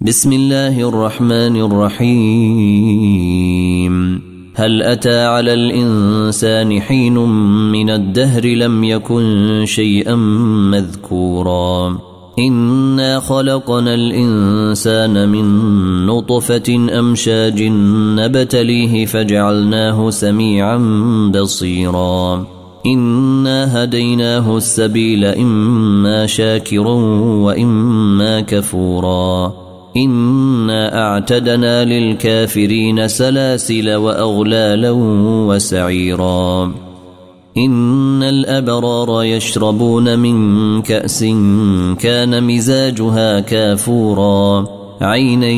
بسم الله الرحمن الرحيم. هل أتى على الإنسان حين من الدهر لم يكن شيئا مذكورا؟ إنا خلقنا الإنسان من نطفة أمشاج نبتليه فجعلناه سميعا بصيرا. إنا هديناه السبيل إما شاكرا وإما كفورا. انا اعتدنا للكافرين سلاسل واغلالا وسعيرا. ان الابرار يشربون من كاس كان مزاجها كافورا. عينا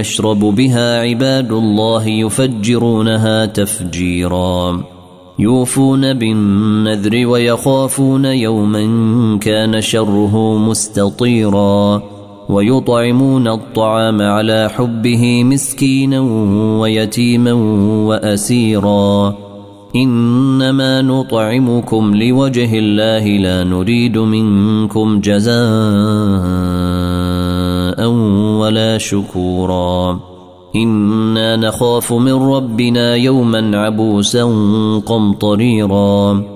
يشرب بها عباد الله يفجرونها تفجيرا. يوفون بالنذر ويخافون يوما كان شره مستطيرا. ويطعمون الطعام على حبه مسكينا ويتيما وأسيرا. إنما نطعمكم لوجه الله لا نريد منكم جزاء ولا شكورا. إنا نخاف من ربنا يوما عبوسا قمطريرا.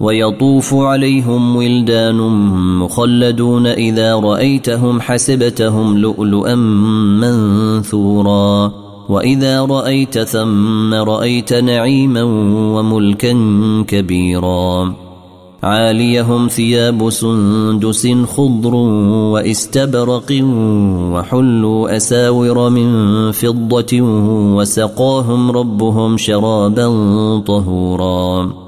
ويطوف عليهم ولدان مخلدون إذا رأيتهم حسبتهم لؤلؤا منثورا. وإذا رأيت ثم رأيت نعيما وملكا كبيرا. عاليهم ثياب سندس خضر وإستبرق وحلوا أساور من فضة وسقاهم ربهم شرابا طهورا.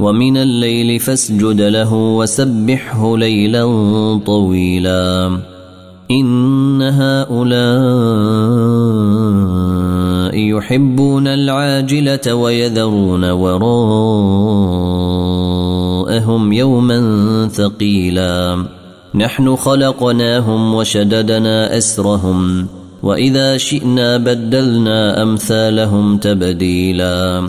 ومن الليل فاسجد له وسبحه ليلا طويلا. إن هؤلاء يحبون العاجلة ويذرون وراءهم يوما ثقيلا. نحن خلقناهم وشددنا أسرهم وإذا شئنا بدلنا أمثالهم تبديلا.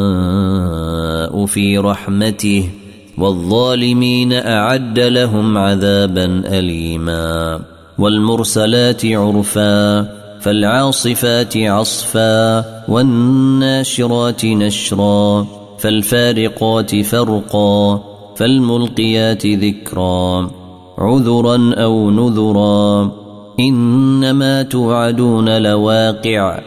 في رحمته والظالمين أعد لهم عذابا اليما. والمرسلات عرفا فالعاصفات عصفا والناشرات نشرا فالفارقات فرقا فالملقيات ذكرا. عذرا أو نذرا إنما توعدون لواقع.